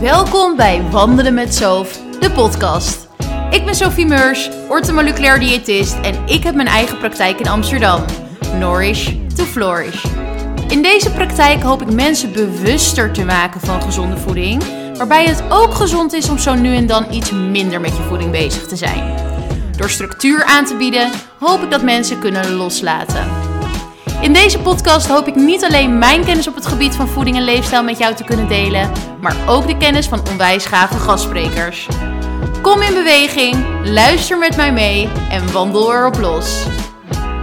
Welkom bij Wandelen met Sof, de podcast. Ik ben Sophie Meurs, orthomoleculair diëtist en ik heb mijn eigen praktijk in Amsterdam. Nourish to Flourish. In deze praktijk hoop ik mensen bewuster te maken van gezonde voeding, waarbij het ook gezond is om zo nu en dan iets minder met je voeding bezig te zijn. Door structuur aan te bieden, hoop ik dat mensen kunnen loslaten. In deze podcast hoop ik niet alleen mijn kennis op het gebied van voeding en leefstijl met jou te kunnen delen, maar ook de kennis van onwijs gave gastsprekers. Kom in beweging, luister met mij mee en wandel erop los.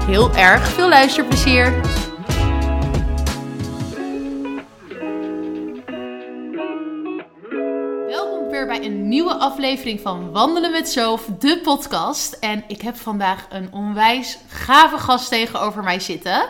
Heel erg veel luisterplezier! Welkom weer bij een nieuwe aflevering van Wandelen met Zoof, de podcast. En ik heb vandaag een onwijs gave gast tegenover mij zitten.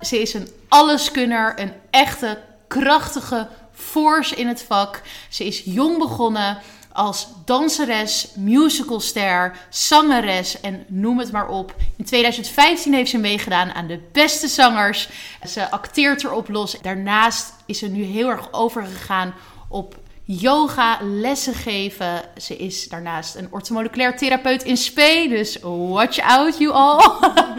Ze is een alleskunner, een echte krachtige force in het vak. Ze is jong begonnen als danseres, musicalster, zangeres en noem het maar op. In 2015 heeft ze meegedaan aan de beste zangers. Ze acteert erop los. Daarnaast is ze nu heel erg overgegaan op yoga, lessen geven. Ze is daarnaast een orthomoleculair therapeut in spe. Dus watch out, you all.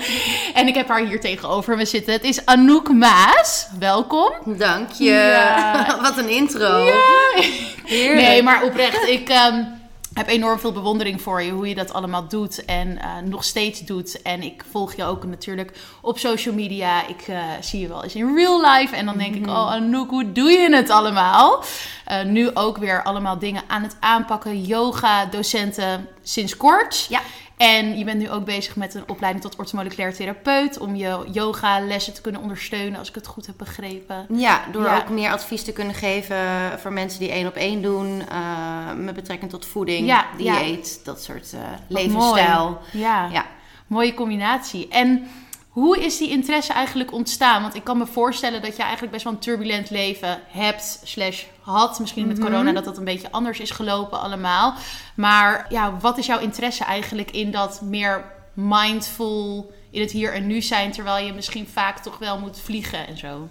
en ik heb haar hier tegenover me zitten. Het is Anouk Maas. Welkom. Dank je. Ja. Wat een intro. Ja. Heerlijk. Nee, maar oprecht, ik ehm, heb enorm veel bewondering voor je, hoe je dat allemaal doet en eh, nog steeds doet. En ik volg je ook natuurlijk op social media. Ik eh, zie je wel eens in real life en dan denk ik, oh Anouk, hoe doe je het allemaal? Eh, nu ook weer allemaal dingen aan het aanpakken, yoga, docenten sinds kort. Ja. En je bent nu ook bezig met een opleiding tot orthomoleculair therapeut om je yoga lessen te kunnen ondersteunen, als ik het goed heb begrepen. Ja, door Ja. ook meer advies te kunnen geven voor mensen die één op één doen. eh, met betrekking tot voeding, Ja, ja. dieet, dat soort eh, levensstijl. Mooi. Ja. Ja. mooie combinatie. En hoe is die interesse eigenlijk ontstaan? Want ik kan me voorstellen dat je eigenlijk best wel een turbulent leven hebt, slash had. Misschien met Mhm. corona dat dat een beetje anders is gelopen allemaal. Maar ja, wat is jouw interesse eigenlijk in dat meer mindful, in het hier en nu zijn, terwijl je misschien vaak toch wel moet vliegen en zo?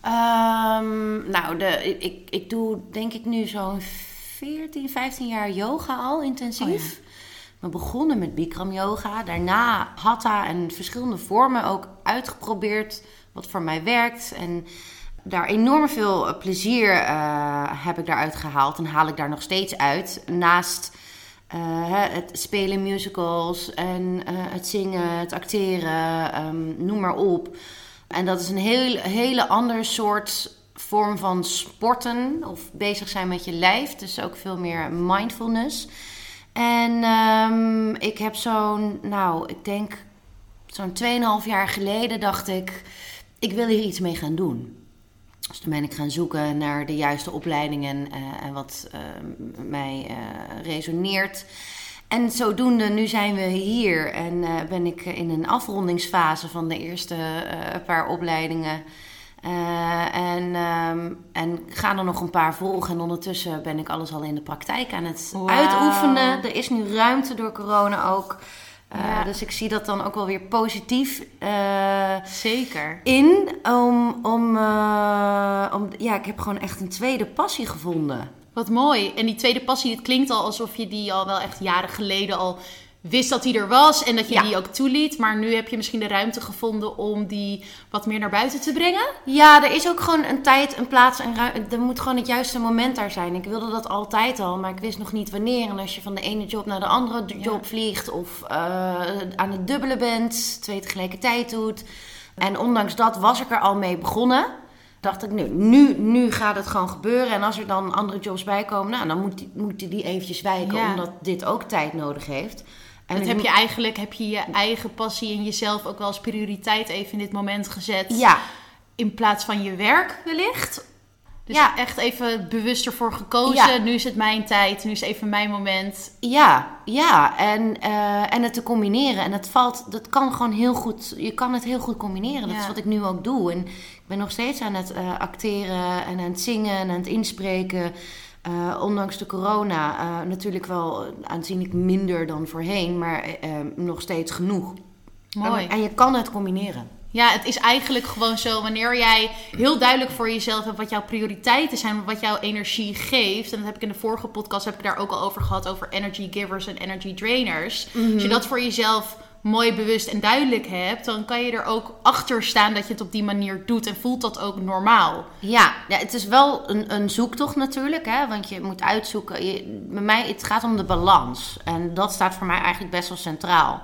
Ehm, nou, de, ik, ik doe denk ik nu zo'n 14, 15 jaar yoga al intensief. Oh ja. Ben begonnen met Bikram yoga. Daarna hatha en verschillende vormen ook uitgeprobeerd. Wat voor mij werkt. En daar enorm veel eh, plezier eh, heb ik daaruit gehaald. En haal ik daar nog steeds uit. Naast eh, het spelen musicals en het zingen, het acteren, ehm, noem maar op. En dat is een heel, hele ander soort vorm van sporten of bezig zijn met je lijf. Dus ook veel meer mindfulness. En ehm, ik heb zo'n, nou, ik denk zo'n 2,5 jaar geleden dacht ik, ik wil hier iets mee gaan doen. Dus toen ben ik gaan zoeken naar de juiste opleidingen eh, en wat eh, mij eh, resoneert. En zodoende, nu zijn we hier en eh, ben ik in een afrondingsfase van de eerste paar opleidingen. Eh, en, ehm, en ga er nog een paar volgen. En ondertussen ben ik alles al in de praktijk aan het uitoefenen. Er is nu ruimte door corona ook. Eh, Ja. Dus ik zie dat dan ook wel weer positief eh, Zeker. in. Om, om, om, ja, ik heb gewoon echt een tweede passie gevonden. Wat mooi. En die tweede passie, het klinkt al alsof je die al wel echt jaren geleden al wist dat die er was en dat je Ja. die ook toeliet. Maar nu heb je misschien de ruimte gevonden om die wat meer naar buiten te brengen. Ja, er is ook gewoon een tijd, een plaats en ruimte. Er moet gewoon het juiste moment daar zijn. Ik wilde dat altijd al, maar ik wist nog niet wanneer. En als je van de ene job naar de andere Ja. job vliegt of eh, aan het dubbelen bent, twee tegelijkertijd doet. En ondanks dat was ik er al mee begonnen. Dacht ik, nu, nu, nu gaat het gewoon gebeuren. En als er dan andere jobs bij komen, nou, dan moet die, moeten die eventjes wijken, Ja. omdat dit ook tijd nodig heeft. En dat heb je eigenlijk, heb je je eigen passie en jezelf ook wel als prioriteit even in dit moment gezet. Ja, In plaats van je werk wellicht. Dus Ja. echt even bewust ervoor gekozen. Ja. Nu is het mijn tijd, nu is even mijn moment. Ja, ja. En, eh, en het te combineren. En het valt, dat kan gewoon heel goed. Je kan het heel goed combineren. Dat Ja. is wat ik nu ook doe. En ik ben nog steeds aan het eh, acteren en aan het zingen en aan het inspreken. Eh, ondanks de corona eh, natuurlijk wel aanzienlijk minder dan voorheen, maar eh, nog steeds genoeg. Mooi. En, je kan het combineren. Ja, het is eigenlijk gewoon zo. Wanneer jij heel duidelijk voor jezelf hebt wat jouw prioriteiten zijn, wat jouw energie geeft. En dat heb ik in de vorige podcast heb ik daar ook al over gehad, over energy givers en energy drainers. Als je dat voor jezelf mooi bewust en duidelijk hebt, dan kan je er ook achter staan dat je het op die manier doet en voelt dat ook normaal. Ja, ja het is wel een, een zoektocht natuurlijk, hè, want je moet uitzoeken. Bij mij, het gaat om de balans. En dat staat voor mij eigenlijk best wel centraal.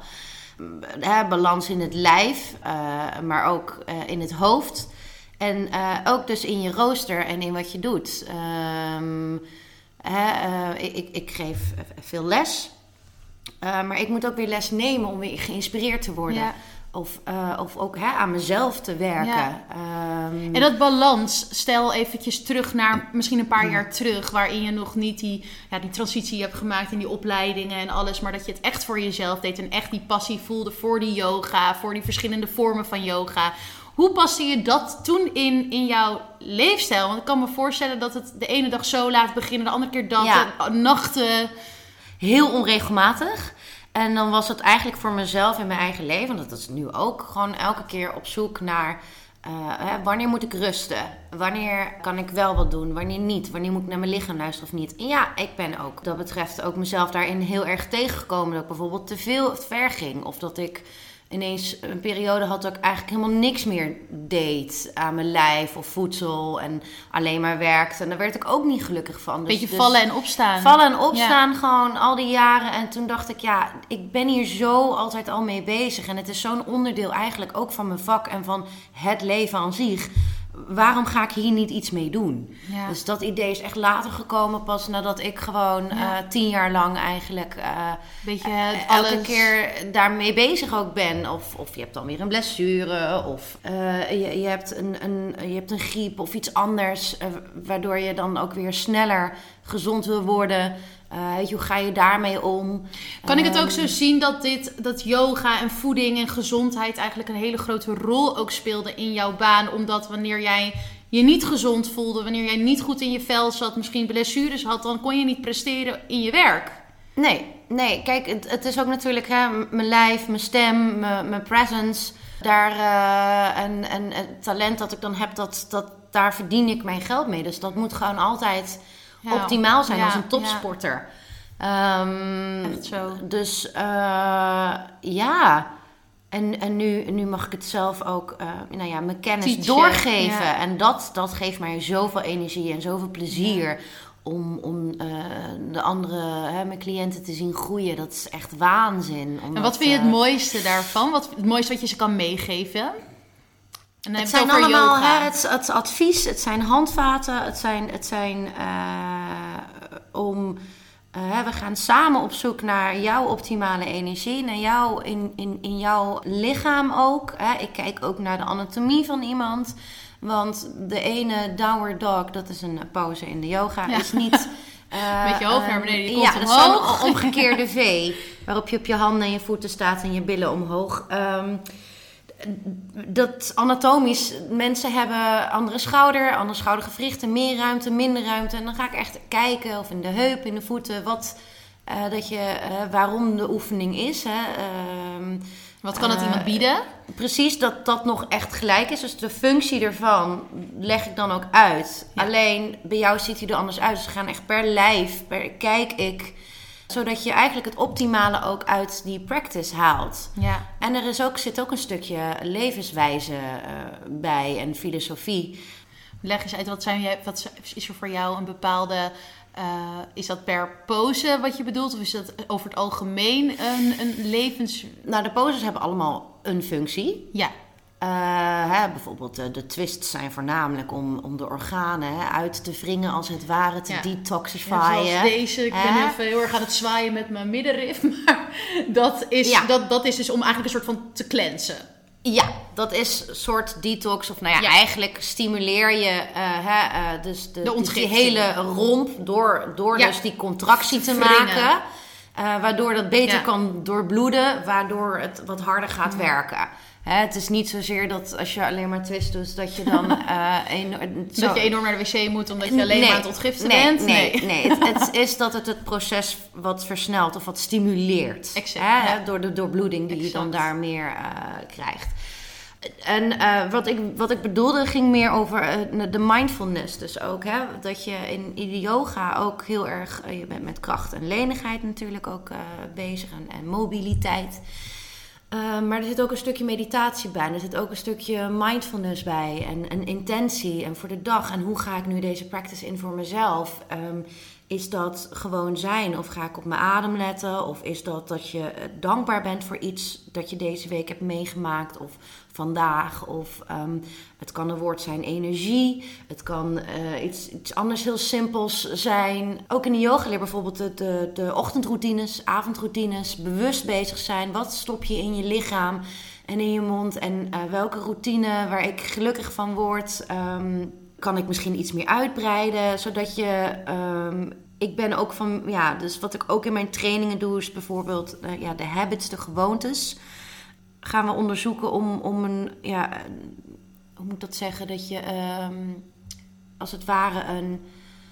Hè, balans in het lijf, uh, maar ook uh, in het hoofd. En uh, ook dus in je rooster en in wat je doet. Um, hè, ik, ik geef veel les. Uh, maar ik moet ook weer les nemen om weer geïnspireerd te worden. Ja. Of, uh, of ook hè, aan mezelf te werken. Ja. Um... En dat balans, stel eventjes terug naar misschien een paar jaar terug, waarin je nog niet die, ja, die transitie hebt gemaakt in die opleidingen en alles, maar dat je het echt voor jezelf deed en echt die passie voelde voor die yoga, voor die verschillende vormen van yoga. Hoe paste je dat toen in, in jouw leefstijl? Want ik kan me voorstellen dat het de ene dag zo laat beginnen, de andere keer dat, ja. nachten heel onregelmatig. En dan was het eigenlijk voor mezelf in mijn eigen leven, want dat is nu ook, gewoon elke keer op zoek naar hè, wanneer moet ik rusten? Wanneer kan ik wel wat doen? Wanneer niet? Wanneer moet ik naar mijn lichaam luisteren of niet? En ja, ik ben ook, dat betreft ook mezelf daarin heel erg tegengekomen. Dat ik bijvoorbeeld te veel ver ging. Of dat ik ineens een periode had dat ik eigenlijk helemaal niks meer deed aan mijn lijf of voedsel en alleen maar werkte. En daar werd ik ook niet gelukkig van. Dus, Beetje dus vallen en opstaan. Vallen en opstaan gewoon al die jaren. En toen dacht ik, ja, ik ben hier zo altijd al mee bezig. En het is zo'n onderdeel eigenlijk ook van mijn vak en van het leven aan zich waarom ga ik hier niet iets mee doen? Ja. Dus dat idee is echt later gekomen, pas nadat ik gewoon ja. uh, tien jaar lang eigenlijk uh, Beetje uh, alles... elke keer daarmee bezig ook ben. Of, of je hebt dan weer een blessure, of je, je, hebt een, een, je hebt een griep of iets anders, waardoor je dan ook weer sneller gezond wil worden. Uh, hoe ga je daarmee om? Kan ik het ook zo ehm, zien dat, dit, dat yoga en voeding en gezondheid eigenlijk een hele grote rol ook speelde in jouw baan? Omdat wanneer jij je niet gezond voelde, wanneer jij niet goed in je vel zat, misschien blessures had, dan kon je niet presteren in je werk. Nee, nee. Kijk, het, het is ook natuurlijk hè, mijn lijf, mijn stem, mijn, mijn presence. Daar, uh, en, en het talent dat ik dan heb, dat, dat, daar verdien ik mijn geld mee. Dus dat moet gewoon altijd ja. optimaal zijn als een topsporter. Um, Echt zo. Dus uh, ja. En, en nu, nu mag ik het zelf ook, uh, nou ja, mijn kennis Teachen. doorgeven. Ja. En dat, dat geeft mij zoveel energie en zoveel plezier om, om uh, de andere, hè, mijn cliënten te zien groeien. Dat is echt waanzin. en wat vind je het mooiste daarvan? Wat, het mooiste wat je ze kan meegeven? En het zijn allemaal hè, het, het, advies, het zijn handvaten, het zijn, het zijn uh, om. Uh, we gaan samen op zoek naar jouw optimale energie, naar jou in, in, in jouw lichaam ook. Hè. Ik kijk ook naar de anatomie van iemand. Want de ene downward dog, dat is een pauze in de yoga, ja. is niet. Uh, Met je hoofd naar beneden, je ja, dat is een omgekeerde V. Waarop je op je handen en je voeten staat en je billen omhoog. Um, dat anatomisch, mensen hebben andere schouder, andere schoudergewrichten, meer ruimte, minder ruimte. En dan ga ik echt kijken, of in de heup, in de voeten, wat, uh, dat je, uh, waarom de oefening is. Hè. Uh, wat kan het iemand bieden? Precies, dat dat nog echt gelijk is. Dus de functie ervan leg ik dan ook uit. Ja. Alleen bij jou ziet hij er anders uit. Dus we gaan echt per lijf, per kijk ik zodat je eigenlijk het optimale ook uit die practice haalt. Ja. En er is ook, zit ook een stukje levenswijze uh, bij en filosofie. Leg eens uit, wat, zijn, wat is er voor jou een bepaalde uh, is dat per pose wat je bedoelt? Of is dat over het algemeen een, een levens... Nou, de poses hebben allemaal een functie. Ja. Uh, hè, bijvoorbeeld uh, de twists zijn voornamelijk om, om de organen hè, uit te wringen, als het ware, te ja. detoxifyen. Ja, zoals deze, ik ben even heel erg aan het zwaaien met mijn middenrif, maar dat is, ja. dat, dat is dus om eigenlijk een soort van te cleansen. Ja, dat is een soort detox. Of nou ja, ja. eigenlijk stimuleer je uh, hè, uh, dus de, de dus die hele romp door, door ja. dus die contractie te maken. Uh, waardoor dat beter kan doorbloeden, waardoor het wat harder gaat werken. Hè, het is niet zozeer dat als je alleen maar twist doet, dat je dan... Uh, een, zo... Dat je enorm naar de wc moet omdat je alleen nee, maar aan het ontgiften nee, bent? Nee, nee. nee. het, het, is dat het het proces wat versnelt of wat stimuleert. Exact, hè, ja. Door de doorbloeding die exact. je dan daar meer uh, krijgt. En uh, wat, ik, wat ik bedoelde ging meer over uh, de mindfulness dus ook. Hè? Dat je in, in yoga ook heel erg... Uh, je bent met kracht en lenigheid natuurlijk ook bezig. En, en mobiliteit. maar er zit ook een stukje meditatie bij. Er zit ook een stukje mindfulness bij. En een intentie. En voor de dag. En hoe ga ik nu deze practice in voor mezelf? Um, is dat gewoon zijn? Of ga ik op mijn adem letten? Of is dat dat je dankbaar bent voor iets dat je deze week hebt meegemaakt? Of vandaag? Of um, het kan een woord zijn energie. Het kan uh, iets, iets anders heel simpels zijn. Ook in de yoga leer bijvoorbeeld de, de, de ochtendroutines, avondroutines. Bewust bezig zijn. Wat stop je in je lichaam en in je mond? En uh, welke routine waar ik gelukkig van word... Um, kan ik misschien iets meer uitbreiden, zodat je. Um, ik ben ook van, ja, dus wat ik ook in mijn trainingen doe, is bijvoorbeeld uh, ja, de habits, de gewoontes. Gaan we onderzoeken om, om een, ja, hoe moet ik dat zeggen, dat je um, als het ware een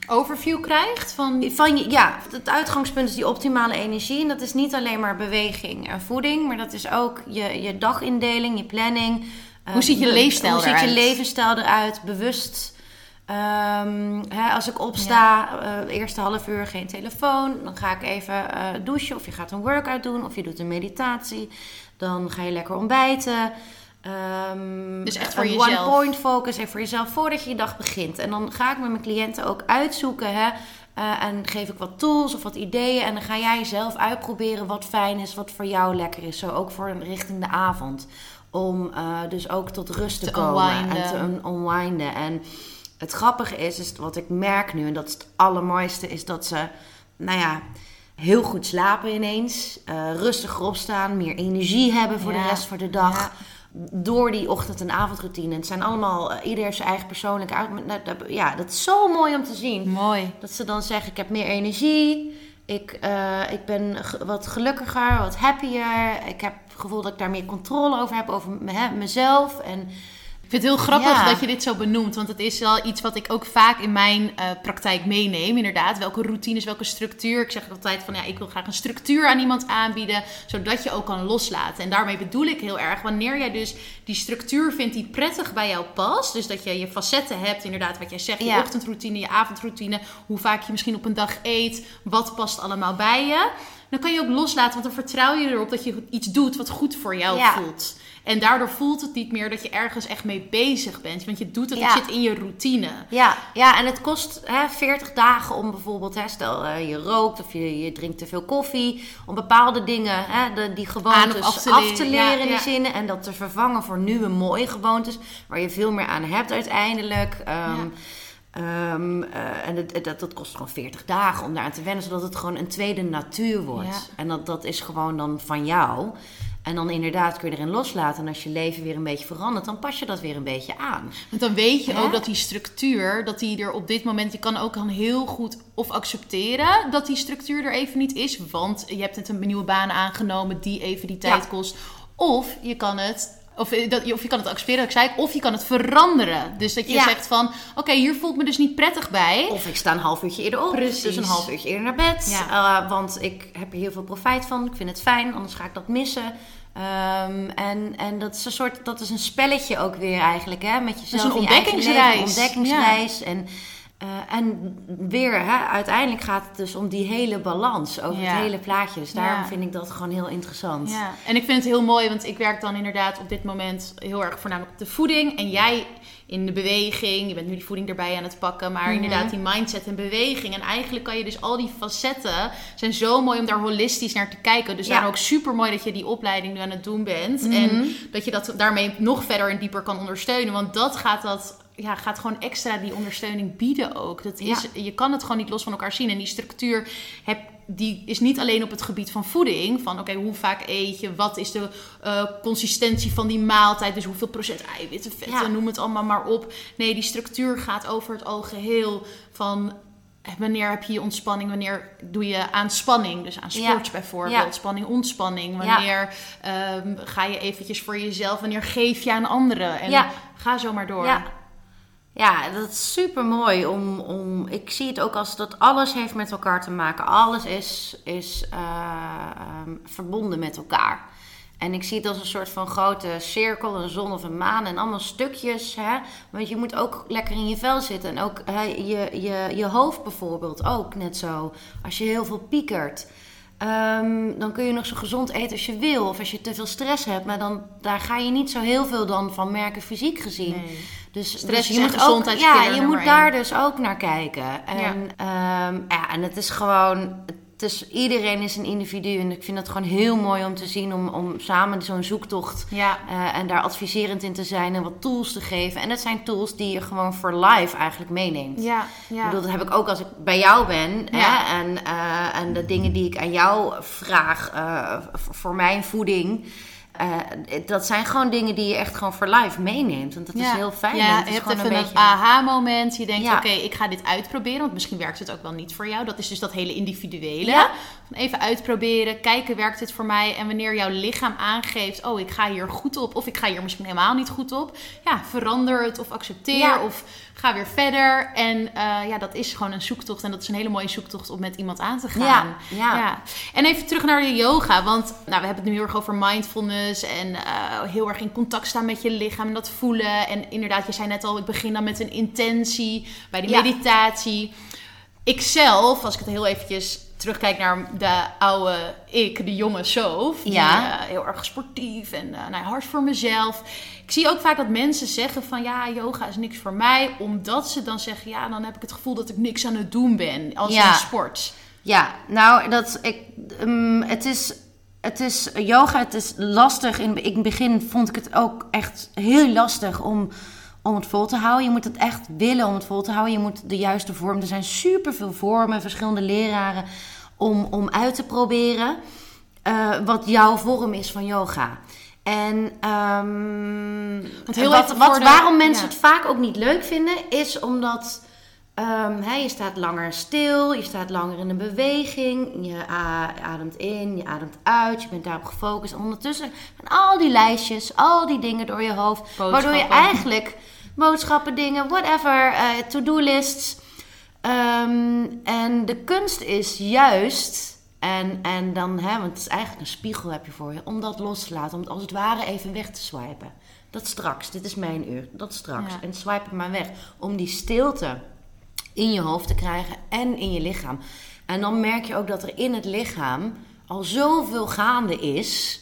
overview krijgt van... van ja, het uitgangspunt is die optimale energie. En dat is niet alleen maar beweging en voeding, maar dat is ook je, je dagindeling, je planning. Hoe ziet je leefstijl eruit? Hoe ziet je levensstijl eruit? Bewust Um, hè, als ik opsta, ja. uh, eerste half uur geen telefoon. Dan ga ik even uh, douchen. Of je gaat een workout doen. Of je doet een meditatie. Dan ga je lekker ontbijten. Um, dus echt voor jezelf. One point focus. En voor jezelf voordat je je dag begint. En dan ga ik met mijn cliënten ook uitzoeken. Hè, uh, en geef ik wat tools of wat ideeën. En dan ga jij zelf uitproberen wat fijn is. Wat voor jou lekker is. Zo ook voor richting de avond. Om dus ook tot rust te, te komen. En te unwinden. En het grappige is, is wat ik merk nu, en dat is het allermooiste, is dat ze, nou ja, heel goed slapen ineens. Uh, rustig opstaan, meer energie hebben voor de rest van de dag. Door die ochtend- en avondroutine. Het zijn allemaal, uh, ieder zijn eigen persoonlijke Ja, dat is zo mooi om te zien. Mooi. Dat ze dan zeggen, ik heb meer energie. Ik, uh, ik ben wat gelukkiger, wat happier. Ik heb het gevoel dat ik daar meer controle over heb, over mezelf. En ik vind het heel grappig dat je dit zo benoemt. Want het is wel iets wat ik ook vaak in mijn uh, praktijk meeneem. Inderdaad, welke routines, welke structuur. Ik zeg altijd van ja, ik wil graag een structuur aan iemand aanbieden. Zodat je ook kan loslaten. En daarmee bedoel ik heel erg, wanneer jij dus die structuur vindt die prettig bij jou past. Dus dat je je facetten hebt, inderdaad, wat jij zegt. Je ochtendroutine, je avondroutine. Hoe vaak je misschien op een dag eet. Wat past allemaal bij je. Dan kan je ook loslaten, want dan vertrouw je erop dat je iets doet wat goed voor jou voelt. En daardoor voelt het niet meer dat je ergens echt mee bezig bent. Want je doet het, het zit in je routine. Ja, ja en het kost hè, 40 dagen om bijvoorbeeld, hè, stel uh, je rookt of je, je drinkt te veel koffie. Om bepaalde dingen, hè, de, die gewoontes af te, af te leren, in die zinnen. En dat te vervangen voor nieuwe mooie gewoontes. Waar je veel meer aan hebt uiteindelijk. Um, Um, uh, en het, dat, dat kost gewoon 40 dagen om daar aan te wennen, zodat het gewoon een tweede natuur wordt. Ja. En dat, dat is gewoon dan van jou. En dan inderdaad kun je erin loslaten. En als je leven weer een beetje verandert, dan pas je dat weer een beetje aan. Want dan weet je ook dat die structuur, dat die er op dit moment, je kan ook dan heel goed of accepteren dat die structuur er even niet is. Want je hebt net een nieuwe baan aangenomen die even die tijd kost. Of je kan het of, eh, dat, of je kan het accepteren, ik zei, of je kan het veranderen. Dus dat je zegt van, oké, hier voelt me dus niet prettig bij. Of ik sta een half uurtje eerder op, Precies. dus een half uurtje eerder naar bed. Ja. Uh, want ik heb er heel veel profijt van, ik vind het fijn, anders ga ik dat missen. Um, en, en dat is een soort, dat is een spelletje ook weer eigenlijk, hè? Met jezelf. een ontdekkingsreis. ontdekkingsreis. En, uh, en weer, hè, uiteindelijk gaat het dus om die hele balans over het hele plaatje. Dus daarom vind ik dat gewoon heel interessant. Ja. En ik vind het heel mooi, want ik werk dan inderdaad op dit moment heel erg voornamelijk op de voeding. En jij in de beweging. Je bent nu die voeding erbij aan het pakken. Maar mhm. inderdaad, die mindset en beweging. En eigenlijk kan je dus al die facetten zijn zo mooi om daar holistisch naar te kijken. Dus daarom ook super mooi dat je die opleiding nu aan het doen bent. Mhm. En dat je dat daarmee nog verder en dieper kan ondersteunen. Want dat gaat dat ja, gaat gewoon extra die ondersteuning bieden ook. Dat is, Je kan het gewoon niet los van elkaar zien. En die structuur heb, die is niet alleen op het gebied van voeding. Van oké, hoe vaak eet je? Wat is de uh, consistentie van die maaltijd? Dus hoeveel procent eiwitten, vetten, noem het allemaal maar op. Nee, die structuur gaat over het algeheel van... Eh, wanneer heb je je ontspanning? Wanneer doe je aan spanning? Dus aan sport bijvoorbeeld. Spanning, ontspanning. Wanneer um, ga je eventjes voor jezelf? Wanneer geef je aan anderen? En ga zo maar door. Ja, dat is super mooi. Om, om, ik zie het ook als dat alles heeft met elkaar te maken. Alles is, is uh, um, verbonden met elkaar. En ik zie het als een soort van grote cirkel, een zon of een maan en allemaal stukjes. Hè? Want je moet ook lekker in je vel zitten. En ook je, je, je hoofd bijvoorbeeld ook net zo. Als je heel veel piekert. Ehm, dan kun je nog zo gezond eten als je wil. Of als je te veel stress hebt. Maar dan, daar ga je niet zo heel veel dan van merken fysiek gezien. Dus, Stress dus je moet ook, gezondheidskiller ja, je moet daar één. dus ook naar kijken. En ja. ja, en het is gewoon. Het is, iedereen is een individu. En ik vind het gewoon heel mooi om te zien. Om, om samen zo'n zoektocht. Ja. eh, en daar adviserend in te zijn. En wat tools te geven. En dat zijn tools die je gewoon voor life eigenlijk meeneemt. Ja, Ik ja. bedoel, dat heb ik ook als ik bij jou ben. Ja. Hè? En, eh, en de dingen die ik aan jou vraag eh, voor mijn voeding. Eh, dat zijn gewoon dingen die je echt gewoon voor life meeneemt. Want dat is heel fijn. Ja, je hebt even een een, beetje... aha-moment. Je denkt, Ja. oké, ik ga dit uitproberen. Want misschien werkt het ook wel niet voor jou. Dat is dus dat hele individuele. Ja. Even uitproberen, kijken, werkt het voor mij? En wanneer jouw lichaam aangeeft, oh, ik ga hier goed op. Of ik ga hier misschien helemaal niet goed op. Ja, verander het of accepteer. Ja. Of ga weer verder. En eh, ja, dat is gewoon een zoektocht. En dat is een hele mooie zoektocht om met iemand aan te gaan. Ja, ja. En even terug naar de yoga. Want nou, we hebben het nu heel erg over mindfulness. En eh, heel erg in contact staan met je lichaam. En dat voelen. En inderdaad, je zei net al, ik begin dan met een intentie. Bij de Ja. meditatie. Ik zelf, als ik het heel eventjes terugkijk naar de oude ik, de jonge Sof. Die, Ja. eh, heel erg sportief en eh, nou, hard voor mezelf. Ik zie ook vaak dat mensen zeggen van ja, yoga is niks voor mij. Omdat ze dan zeggen, ja, dan heb ik het gevoel dat ik niks aan het doen ben als Ja. sport. Ja, nou, dat, ik, ehm, het, is, het is yoga, het is lastig. In, in het begin vond ik het ook echt heel lastig om, om het vol te houden. Je moet het echt willen om het vol te houden. Je moet de juiste vorm. Er zijn superveel vormen, verschillende leraren om, om uit te proberen. eh, wat jouw vorm is van yoga. En ehm, wat, wat, de- waarom mensen ja. het vaak ook niet leuk vinden, is omdat ehm, je staat langer stil, je staat langer in een beweging, je ademt in, je ademt uit, je bent daarop gefocust. En ondertussen gaan al die lijstjes, al die dingen door je hoofd, waardoor je eigenlijk boodschappen, dingen, whatever, eh, to-do lists. Ehm, en de kunst is juist, en, en dan, hè, want het is eigenlijk een spiegel heb je voor je, om dat los te laten, om het als het ware even weg te swipen. Dat straks, dit is mijn uur, dat straks. Ja. En swipe het maar weg. Om die stilte in je hoofd te krijgen en in je lichaam. En dan merk je ook dat er in het lichaam al zoveel gaande is.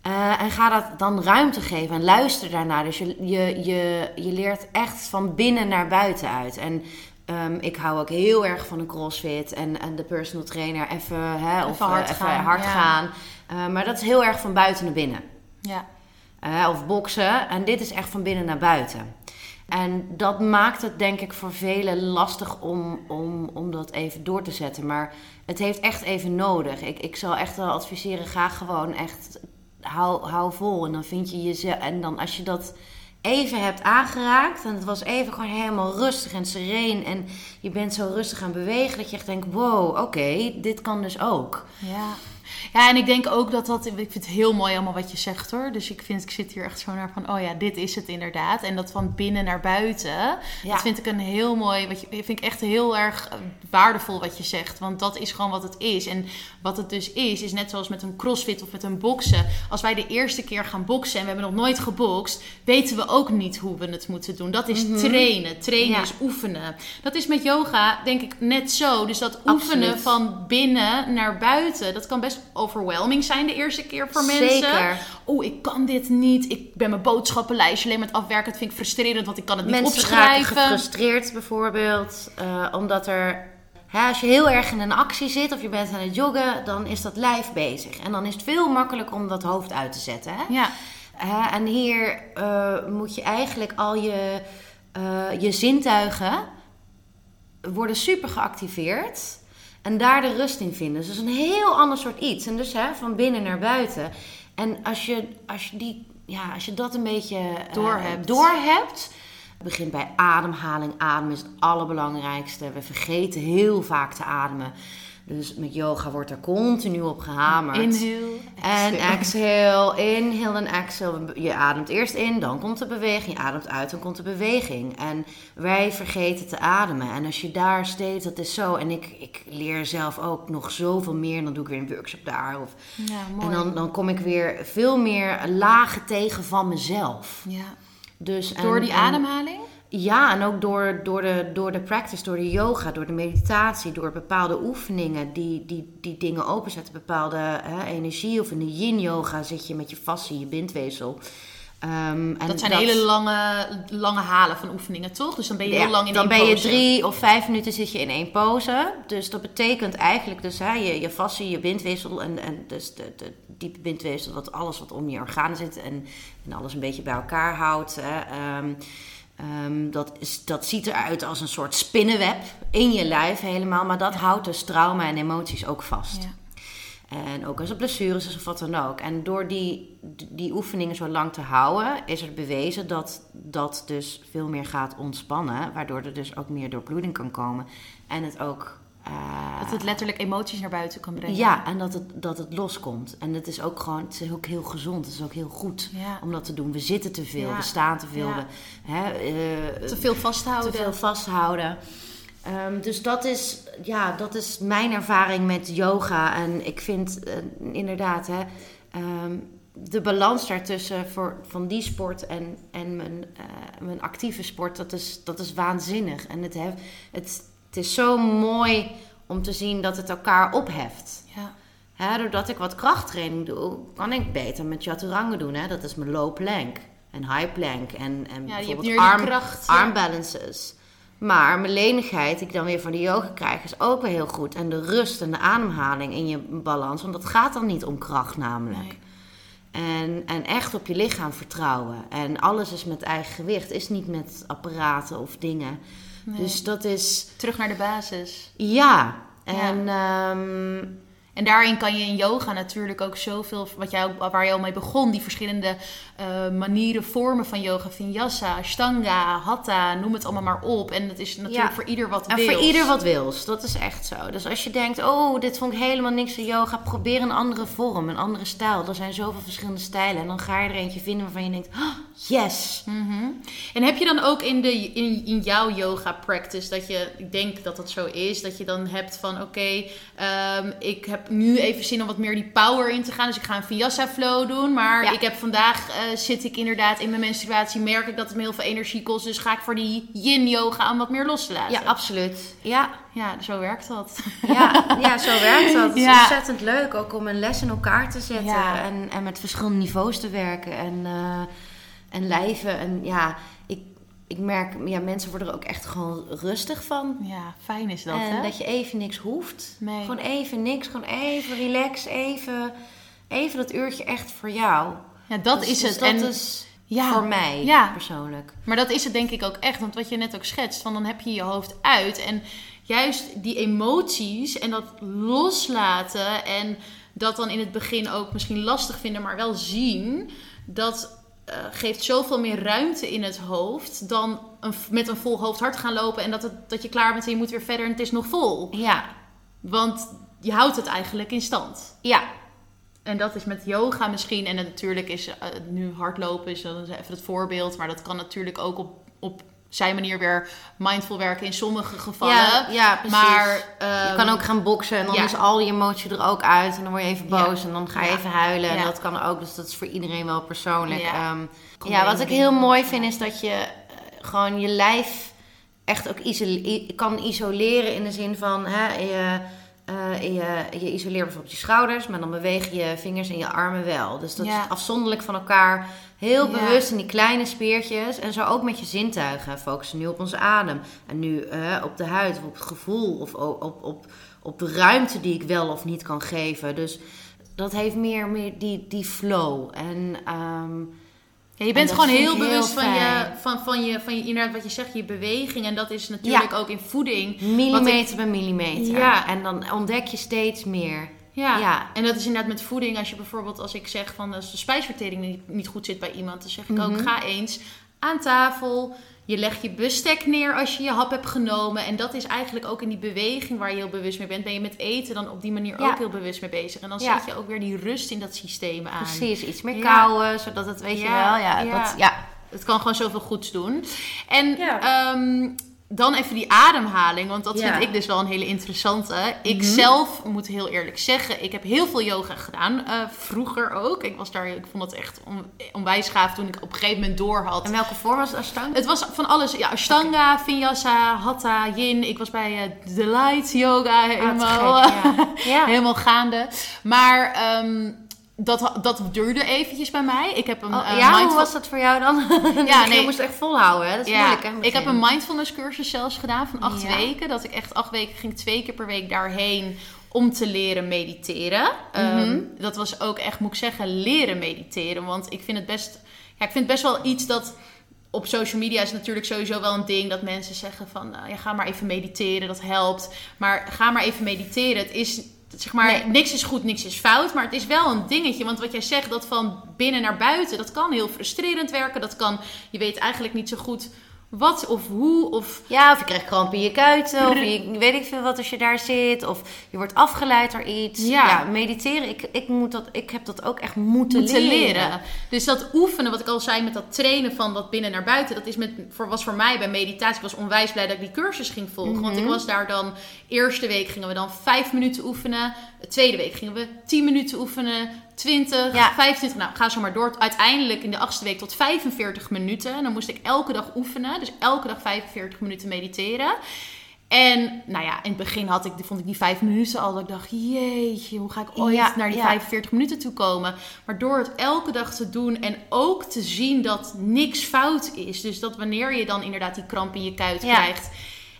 Eh, en ga dat dan ruimte geven en luister daarnaar. Dus je, je, je, je leert echt van binnen naar buiten uit. En ehm, ik hou ook heel erg van een crossfit en, en de personal trainer even, hè, of Even hard eh, even gaan, hard ja. gaan. Eh, maar dat is heel erg van buiten naar binnen. Ja. Eh, of boksen. En dit is echt van binnen naar buiten. En dat maakt het denk ik voor velen lastig om, om, om dat even door te zetten. Maar het heeft echt even nodig. Ik, ik zal echt wel adviseren, ga gewoon echt, hou, hou vol. En dan vind je jezelf, en dan als je dat even hebt aangeraakt. En het was even gewoon helemaal rustig en sereen. En je bent zo rustig aan bewegen dat je echt denkt, wow, oké, dit kan dus ook. Ja. Ja, en ik denk ook dat dat... Ik vind het heel mooi allemaal wat je zegt hoor. Dus ik vind, ik zit hier echt zo naar van... Oh ja, dit is het inderdaad. En dat van binnen naar buiten. Ja. Dat vind ik een heel mooi... Wat je, vind ik echt heel erg eh, waardevol wat je zegt. Want dat is gewoon wat het is. En wat het dus is, is net zoals met een crossfit of met een boksen. Als wij de eerste keer gaan boksen en we hebben nog nooit gebokst... weten we ook niet hoe we het moeten doen. Dat is trainen. Trainen Ja. is oefenen. Dat is met yoga denk ik net zo. Dus dat oefenen Absoluut. van binnen naar buiten. Dat kan best overwhelming zijn de eerste keer voor mensen. Zeker. Oh, ik kan dit niet. Ik ben mijn boodschappenlijstje alleen met afwerken. Dat vind ik frustrerend, want ik kan het niet Mensen opschrijven. gefrustreerd bijvoorbeeld, eh, omdat er... Hè, als je heel erg in een actie zit of je bent aan het joggen, dan is dat lijf bezig. En dan is het veel makkelijker om dat hoofd uit te zetten. Hè? Ja, en hier eh, moet je eigenlijk al je, eh, je zintuigen worden super geactiveerd. En daar de rust in vinden. Dus dat is een heel ander soort iets. En dus hè, van binnen naar buiten. En als je, als je, die, ja, als je dat een beetje eh, Doorhebt. doorhebt. Begint bij ademhaling. Adem is het allerbelangrijkste. We vergeten heel vaak te ademen. Dus met yoga wordt er continu op gehamerd. Inhale. En exhale. inhale en exhale. Je ademt eerst in, dan komt de beweging. Je ademt uit, dan komt de beweging. En wij vergeten te ademen. En als je daar steeds, dat is zo. En ik, ik leer zelf ook nog zoveel meer. En dan doe ik weer een workshop daar. Of, Ja, mooi. en dan, dan kom ik weer veel meer lagen tegen van mezelf. ja. Dus, en- Door die en- ademhaling? Ja, en ook door, door, de, door de practice, door de yoga, door de meditatie, door bepaalde oefeningen die, die, die dingen openzetten. Bepaalde hè, energie. Of in de yin yoga zit je met je fascie, je bindweefsel. Ehm, en Dat zijn hele lange, lange halen van oefeningen, toch? Dus dan ben je ja, heel lang in dan één ben je pose. drie of vijf minuten zit je in één pose. Dus dat betekent eigenlijk dus hè, je, je fascie, je bindweefsel en, en dus de, de diepe bindweefsel, wat alles wat om je organen zit en, en alles een beetje bij elkaar houdt. Hè. Ehm, ehm, dat, is, dat ziet eruit als een soort spinnenweb in je lijf helemaal, maar dat houdt dus trauma en emoties ook vast. Ja. En ook als er blessures is of wat dan ook. En door die, die oefeningen zo lang te houden, is er bewezen dat dat dus veel meer gaat ontspannen. Waardoor er dus ook meer doorbloeding kan komen. En het ook. Eh, Dat het letterlijk emoties naar buiten kan brengen. ja, en dat het, dat het loskomt. En het is ook gewoon, het is ook heel gezond. Het is ook heel goed Ja. om dat te doen. We zitten te veel, Ja. we staan te veel. Ja. We, hè, eh, Te veel vasthouden. te veel vasthouden. Ehm, dus dat is, ja, dat is mijn ervaring met yoga. En ik vind eh, inderdaad hè, ehm, de balans daartussen voor, van die sport en, en mijn, mijn actieve sport, dat is, dat is waanzinnig. En het, het, het is zo mooi om te zien dat het elkaar opheft. Ja. Doordat ik wat krachttraining doe, kan ik beter met chaturanga doen. Hè? Dat is mijn low plank en high plank en, en Ja, bijvoorbeeld arm, kracht, arm balances. Maar mijn lenigheid, die ik dan weer van de yoga krijg, is ook weer heel goed. En de rust en de ademhaling in je balans, want dat gaat dan niet om kracht namelijk. Nee. En, en echt op je lichaam vertrouwen. En alles is met eigen gewicht, is niet met apparaten of dingen. Nee. Dus dat is, Terug naar de basis. ja. En ehm, En daarin kan je in yoga natuurlijk ook zoveel, wat jij, waar je al mee begon, die verschillende eh, manieren, vormen van yoga, vinyasa, ashtanga, hatha, noem het allemaal maar op. En dat is natuurlijk Ja. voor ieder wat En wils. voor ieder wat wils. Dat is echt zo. Dus als je denkt, oh, dit vond ik helemaal niks aan yoga. Probeer een andere vorm, een andere stijl. Er zijn zoveel verschillende stijlen. En dan ga je er eentje vinden waarvan je denkt, oh, yes. Mhm. En heb je dan ook in, de, in, in jouw yoga practice dat je, ik denk dat dat zo is, dat je dan hebt van oké, ehm, ik heb nu even zin om wat meer die power in te gaan. Dus ik ga een vinyasa flow doen. Maar Ja. ik heb vandaag eh, zit ik inderdaad in mijn menstruatie, merk ik dat het me heel veel energie kost. Dus ga ik voor die yin yoga om wat meer los te laten. Ja, absoluut. Ja, Ja, zo werkt dat. ja, ja zo werkt dat. Het is Ja. ontzettend leuk ook om een les in elkaar te zetten. Ja. En, en met verschillende niveaus te werken. En, eh, en lijven. En ja, ik, ik merk, ja, mensen worden er ook echt gewoon rustig van. Ja, fijn is dat en hè? dat je even niks hoeft. Nee. Gewoon even niks. Gewoon even relax. Even, even dat uurtje echt voor jou. Ja, dat Dus- is dus het. Dat en, is ja, voor mij Ja. persoonlijk. Maar dat is het denk ik ook echt. Want wat je net ook schetst, van dan heb je je hoofd uit. En juist die emoties en dat loslaten en dat dan in het begin ook misschien lastig vinden, maar wel zien, dat eh, geeft zoveel meer ruimte in het hoofd dan een, met een vol hoofd hard gaan lopen en dat, het, dat je klaar bent en je moet weer verder en het is nog vol. Ja, Want je houdt het eigenlijk in stand. ja, En dat is met yoga misschien. En natuurlijk is eh, nu hardlopen is dan even het voorbeeld. Maar dat kan natuurlijk ook op, op zijn manier weer mindful werken in sommige gevallen. ja, ja precies. maar je ehm, kan ook gaan boksen en dan ja. is al die emotie er ook uit. En dan word je even boos en dan ga je even huilen. En dat kan ook, dus dat is voor iedereen wel persoonlijk. Ja. Ja wat ik heel mooi vind is dat je eh, gewoon je lijf echt ook kan isoleren in de zin van... Hè, je, eh, je, je isoleert bijvoorbeeld je schouders, maar dan beweeg je vingers en je armen wel. Dus dat Ja. is afzonderlijk van elkaar. Heel Ja. bewust in die kleine speertjes. En zo ook met je zintuigen. Focussen nu op onze adem. En nu eh, op de huid of op het gevoel. Of op, op, op de ruimte die ik wel of niet kan geven. Dus dat heeft meer, meer die, die flow. En ehm, ja, je bent gewoon heel bewust van je, van, van, je, van je, inderdaad wat je zegt, je beweging. En dat is natuurlijk ook in voeding. millimeter bij millimeter. Ja. En dan ontdek je steeds meer. Ja. Ja. en dat is inderdaad met voeding. Als je bijvoorbeeld, als ik zeg van als de spijsvertering niet, niet goed zit bij iemand, dan zeg ik ook: Mhm. ga eens aan tafel. Je legt je bestek neer als je je hap hebt genomen. En dat is eigenlijk ook in die beweging waar je heel bewust mee bent. Ben je met eten dan op die manier Ja. ook heel bewust mee bezig. En dan Ja. zet je ook weer die rust in dat systeem aan. Precies, iets meer Ja. kauwen, zodat het, weet je wel, ja, ja. Dat, ja. Het kan gewoon zoveel goeds doen. En Ja. ehm, dan even die ademhaling, want dat Ja. vind ik dus wel een hele interessante. Ik Mhm. zelf moet heel eerlijk zeggen, ik heb heel veel yoga gedaan. eh, vroeger ook. Ik was daar, ik vond het echt on- onwijs gaaf toen ik op een gegeven moment door had. En welke vorm was het Ashtanga? Het was van alles. Ja, Ashtanga, Vinyasa, Hatha, Yin. Ik was bij eh Delight Yoga Ah, helemaal, gek, ja. ja. helemaal gaande. Maar ehm, dat, dat duurde eventjes bij mij. Ik heb een Oh, eh, ja, hoe was dat voor jou dan? Ja, Je nee. moest echt volhouden, hè? Dat is ja, moeilijk, hè? ik heb een mindfulness cursus zelfs gedaan van acht Ja. weken. Dat ik echt acht weken ging, twee keer per week daarheen om te leren mediteren. Mhm. Ehm, dat was ook echt, moet ik zeggen, leren mediteren. Want ik vind het best, ja, ik vind best wel iets dat op social media is natuurlijk sowieso wel een ding dat mensen zeggen van nou, ja, ga maar even mediteren, dat helpt. Maar ga maar even mediteren. Het is zeg maar Nee. niks is goed, niks is fout, maar het is wel een dingetje. Want wat jij zegt, dat van binnen naar buiten, dat kan heel frustrerend werken. Dat kan, je weet eigenlijk niet zo goed wat of hoe of Ja, of je krijgt kramp in je kuiten, of je, weet ik veel wat als je daar zit, of je wordt afgeleid door iets. Ja. Ja, mediteren, ik, ik, moet dat, ik heb dat ook echt moeten, moeten leren. leren. Dus dat oefenen, wat ik al zei met dat trainen van dat binnen naar buiten, dat is met, voor, was voor mij bij meditatie. Ik was onwijs blij dat ik die cursus ging volgen. Want ik Mhm. was daar dan, eerste week gingen we dan vijf minuten oefenen. De tweede week gingen we 10 minuten oefenen. 20, Ja. 25, nou ga zo maar door. Uiteindelijk in de achtste week tot 45 minuten. En dan moest ik elke dag oefenen. Dus elke dag 45 minuten mediteren. En nou ja, in het begin had ik, vond ik die vijf minuten al. Dat ik dacht, jeetje, hoe ga ik ooit Ja, naar die ja. 45 minuten toe komen? Maar door het elke dag te doen en ook te zien dat niks fout is. Dus dat wanneer je dan inderdaad die kramp in je kuit krijgt.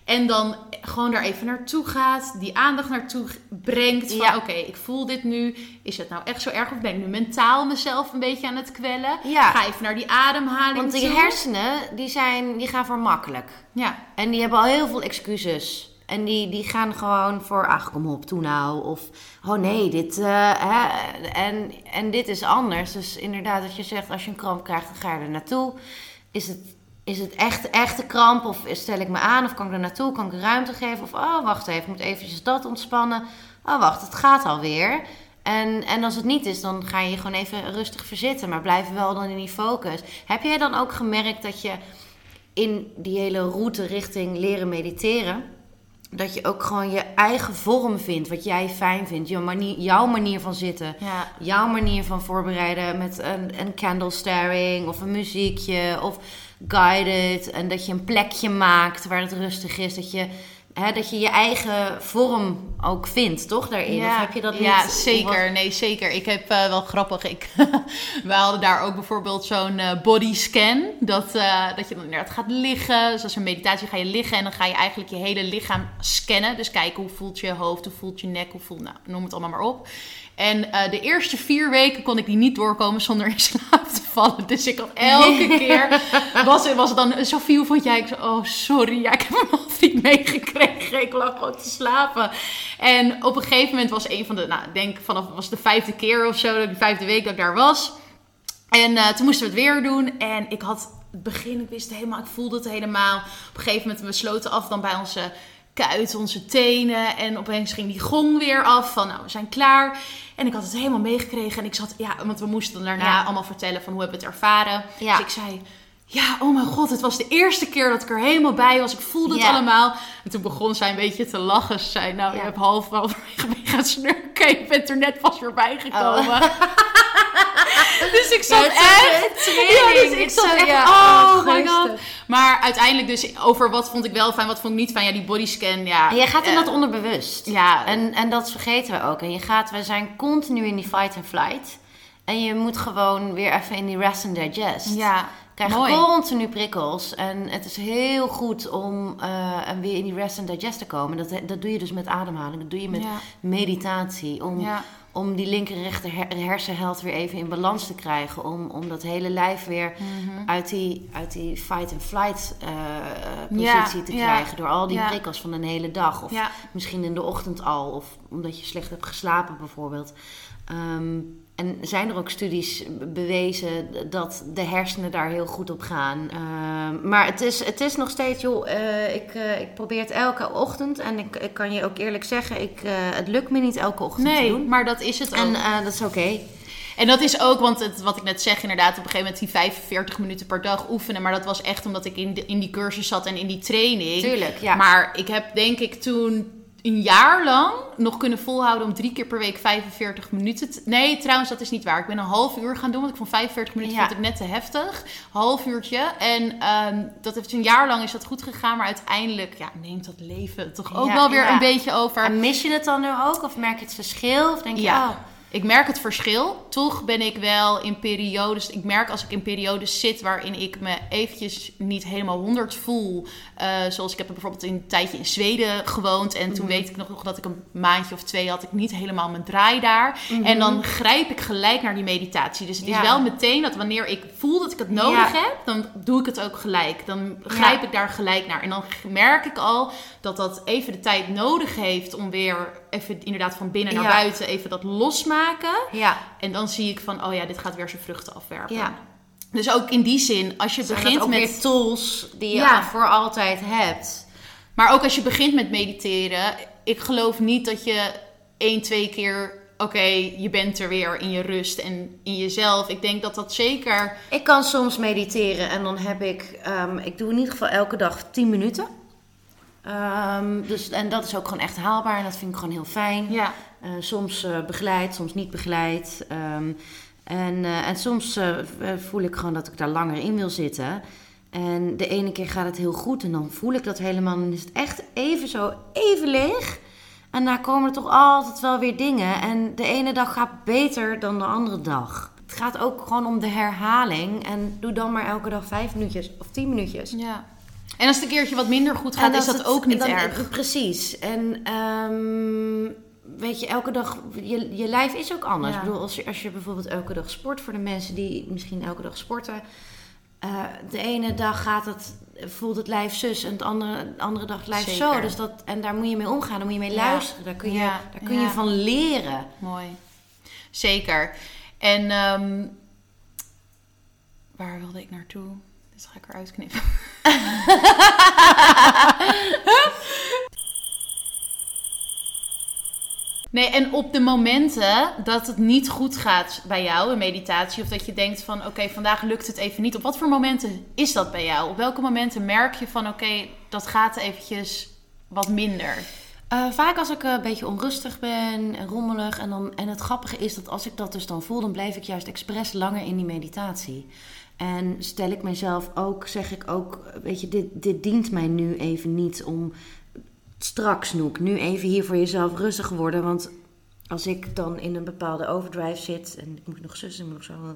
En dan gewoon daar even naartoe gaat. Die aandacht naartoe brengt. Van Ja. oké, ik voel dit nu. Is het nou echt zo erg? Of ben ik nu mentaal mezelf een beetje aan het kwellen? Ja. Ga even naar die ademhaling Want die toe. hersenen, die, zijn, die gaan voor makkelijk. Ja, En die hebben al heel veel excuses. En die, die gaan gewoon voor, ach kom op, toe nou. Of, oh nee, dit, eh, hè, en, en dit is anders. Dus inderdaad, dat je zegt, als je een kramp krijgt, dan ga je er naartoe. Is het, is het echt, echte kramp? Of stel ik me aan? Of kan ik er naartoe? Kan ik ruimte geven? Of, oh wacht even, ik moet eventjes dat ontspannen. Oh wacht, het gaat alweer. En, en als het niet is, dan ga je gewoon even rustig verzitten. Maar blijf wel dan in die focus. Heb jij dan ook gemerkt dat je in die hele route richting leren mediteren, dat je ook gewoon je eigen vorm vindt, wat jij fijn vindt, jouw manier, jouw manier van zitten, ja. jouw manier van voorbereiden met een, een candle staring of een muziekje of guided. En dat je een plekje maakt waar het rustig is, dat je Dat je je eigen vorm ook vindt, toch? Daarin. Of heb je dat niet? Ja, zeker. Nee, zeker. Ik heb eh, wel grappig. Ik, we hadden daar ook bijvoorbeeld zo'n eh, body scan. Dat, eh, dat je dan inderdaad gaat liggen. Zoals een meditatie ga je liggen en dan ga je eigenlijk je hele lichaam scannen. Dus kijken hoe voelt je hoofd, hoe voelt je nek, hoe voelt, nou, noem het allemaal maar op. En eh, de eerste vier weken kon ik die niet doorkomen zonder in slaap te vallen. Dus ik had elke keer... Was, was het dan... Sophie, hoe vond jij? Ik zei, oh sorry, ja, ik heb hem half niet meegekregen. Ik lag gewoon te slapen. En op een gegeven moment was een van de... Nou, ik denk vanaf was de vijfde keer of zo, de vijfde week dat ik daar was. En eh, toen moesten we het weer doen. En ik had het begin, ik wist helemaal, ik voelde het helemaal. Op een gegeven moment, we sloten af dan bij onze kuit, onze tenen. En opeens ging die gong weer af van, nou, we zijn klaar. En ik had het helemaal meegekregen. En ik zat, ja, want we moesten daarna Ja. allemaal vertellen van hoe hebben we het ervaren. Ja. Dus ik zei, ja, oh mijn god, het was de eerste keer dat ik er helemaal bij was. Ik voelde het Ja. allemaal. En toen begon zij een beetje te lachen. Ze zei, nou, je hebt half halverwege mee gaan snurken. Je bent er net pas weer bijgekomen. dus ik zat echt... Ja, dus ik zat echt, ja, oh oh, my god. Maar uiteindelijk dus over wat vond ik wel fijn, wat vond ik niet fijn. Ja, die bodyscan, ja. En jij gaat in eh, dat onderbewust. Ja, En, en dat vergeten we ook. En je gaat, we zijn continu in die fight and flight. En je moet gewoon weer even in die rest and digest. ja, krijg mooi. continu prikkels. En het is heel goed om eh, weer in die rest and digest te komen. Dat, dat doe je dus met ademhaling. Dat doe je met Ja. meditatie. Om, Ja. Om die linker rechter her- hersenhelft weer even in balans te krijgen. Om, om dat hele lijf weer Mhm. uit, die, uit die fight and flight eh, Ja, positie te ja, krijgen. Door al die ja. prikkels van een hele dag. Of misschien in de ochtend al. Of omdat je slecht hebt geslapen bijvoorbeeld. Ehm, en zijn er ook studies bewezen dat de hersenen daar heel goed op gaan. Ehm, maar het is, het is nog steeds, joh, eh, ik, uh, ik probeer het elke ochtend. En ik, ik kan je ook eerlijk zeggen, ik, uh, het lukt me niet elke ochtend nee, te doen. maar dat is het ook. En dat is oké. En dat is ook, want het, wat ik net zeg, inderdaad, op een gegeven moment die 45 minuten per dag oefenen. Maar dat was echt omdat ik in, de, in die cursus zat en in die training. Tuurlijk, ja. Maar ik heb denk ik toen een jaar lang nog kunnen volhouden om drie keer per week 45 minuten. Te... Nee, trouwens, dat is niet waar. Ik ben een half uur gaan doen, want ik vond 45 minuten ja. vond ik net te heftig. Half uurtje. En um, dat heeft een jaar lang is dat goed gegaan, maar uiteindelijk ja, neemt dat leven toch ook Ja, wel weer ja. een beetje over. En mis je het dan nu ook? Of merk je het verschil? Of denk je, oh, Ik merk het verschil. Toch ben ik wel in periodes. Ik merk als ik in periodes zit waarin ik me eventjes niet helemaal 100 voel. eh, zoals ik heb bijvoorbeeld in een tijdje in Zweden gewoond. En toen weet ik nog dat ik een maandje of twee had ik niet helemaal mijn draai daar. En dan grijp ik gelijk naar die meditatie. Dus het is wel meteen dat wanneer ik voel dat ik het nodig Ja. heb, dan doe ik het ook gelijk. Dan grijp ik daar gelijk naar. En dan merk ik al dat dat even de tijd nodig heeft om weer even inderdaad van binnen naar Ja. buiten even dat losmaken. ja. En dan zie ik van, oh ja, dit gaat weer zijn vruchten afwerpen. Ja. Dus ook in die zin, als je Zijn begint ook met... weer tools die je Ja. voor altijd hebt. Maar ook als je begint met mediteren, ik geloof niet dat je één, twee keer, oké, je bent er weer in je rust en in jezelf. Ik denk dat dat zeker. Ik kan soms mediteren en dan heb ik, ehm, ik doe in ieder geval elke dag 10 minuten. Ehm, dus, en dat is ook gewoon echt haalbaar en dat vind ik gewoon heel fijn. Ja, Eh, soms eh, begeleid, soms niet begeleid. Ehm, en, eh, en soms voel ik gewoon dat ik daar langer in wil zitten. En de ene keer gaat het heel goed en dan voel ik dat helemaal. En is het echt even zo, even leeg. En daar komen er toch altijd wel weer dingen. En de ene dag gaat beter dan de andere dag. Het gaat ook gewoon om de herhaling. En doe dan maar elke dag vijf minuutjes of tien minuutjes. ja. En als het een keertje wat minder goed gaat, is dat het- ook niet dan- erg. Precies. En ehm, weet je, elke dag, je, je lijf is ook anders. Ja. Ik bedoel, als je, als je bijvoorbeeld elke dag sport, voor de mensen die misschien elke dag sporten. eh, de ene dag gaat het, voelt het lijf zus en de andere, de andere dag het lijf zo. Dus dat, en daar moet je mee omgaan, daar moet je mee Ja. luisteren. Daar kun je, Ja. daar kun je van leren. Mooi. Zeker. En ehm, waar wilde ik naartoe? Dit ga ik eruit knippen. Nee, en op de momenten dat het niet goed gaat bij jou in meditatie, of dat je denkt van oké, vandaag lukt het even niet. Op wat voor momenten is dat bij jou? Op welke momenten merk je van oké, dat gaat eventjes wat minder? Eh, vaak als ik een beetje onrustig ben en rommelig. En, dan, en het grappige is dat als ik dat dus dan voel, dan blijf ik juist expres langer in die meditatie. En stel ik mezelf ook, zeg ik ook, weet je, dit, dit dient mij nu even niet om straks, Noek, nu even hier voor jezelf rustig worden. Want als ik dan in een bepaalde overdrive zit en ik moet nog zussen, ik moet nog zo.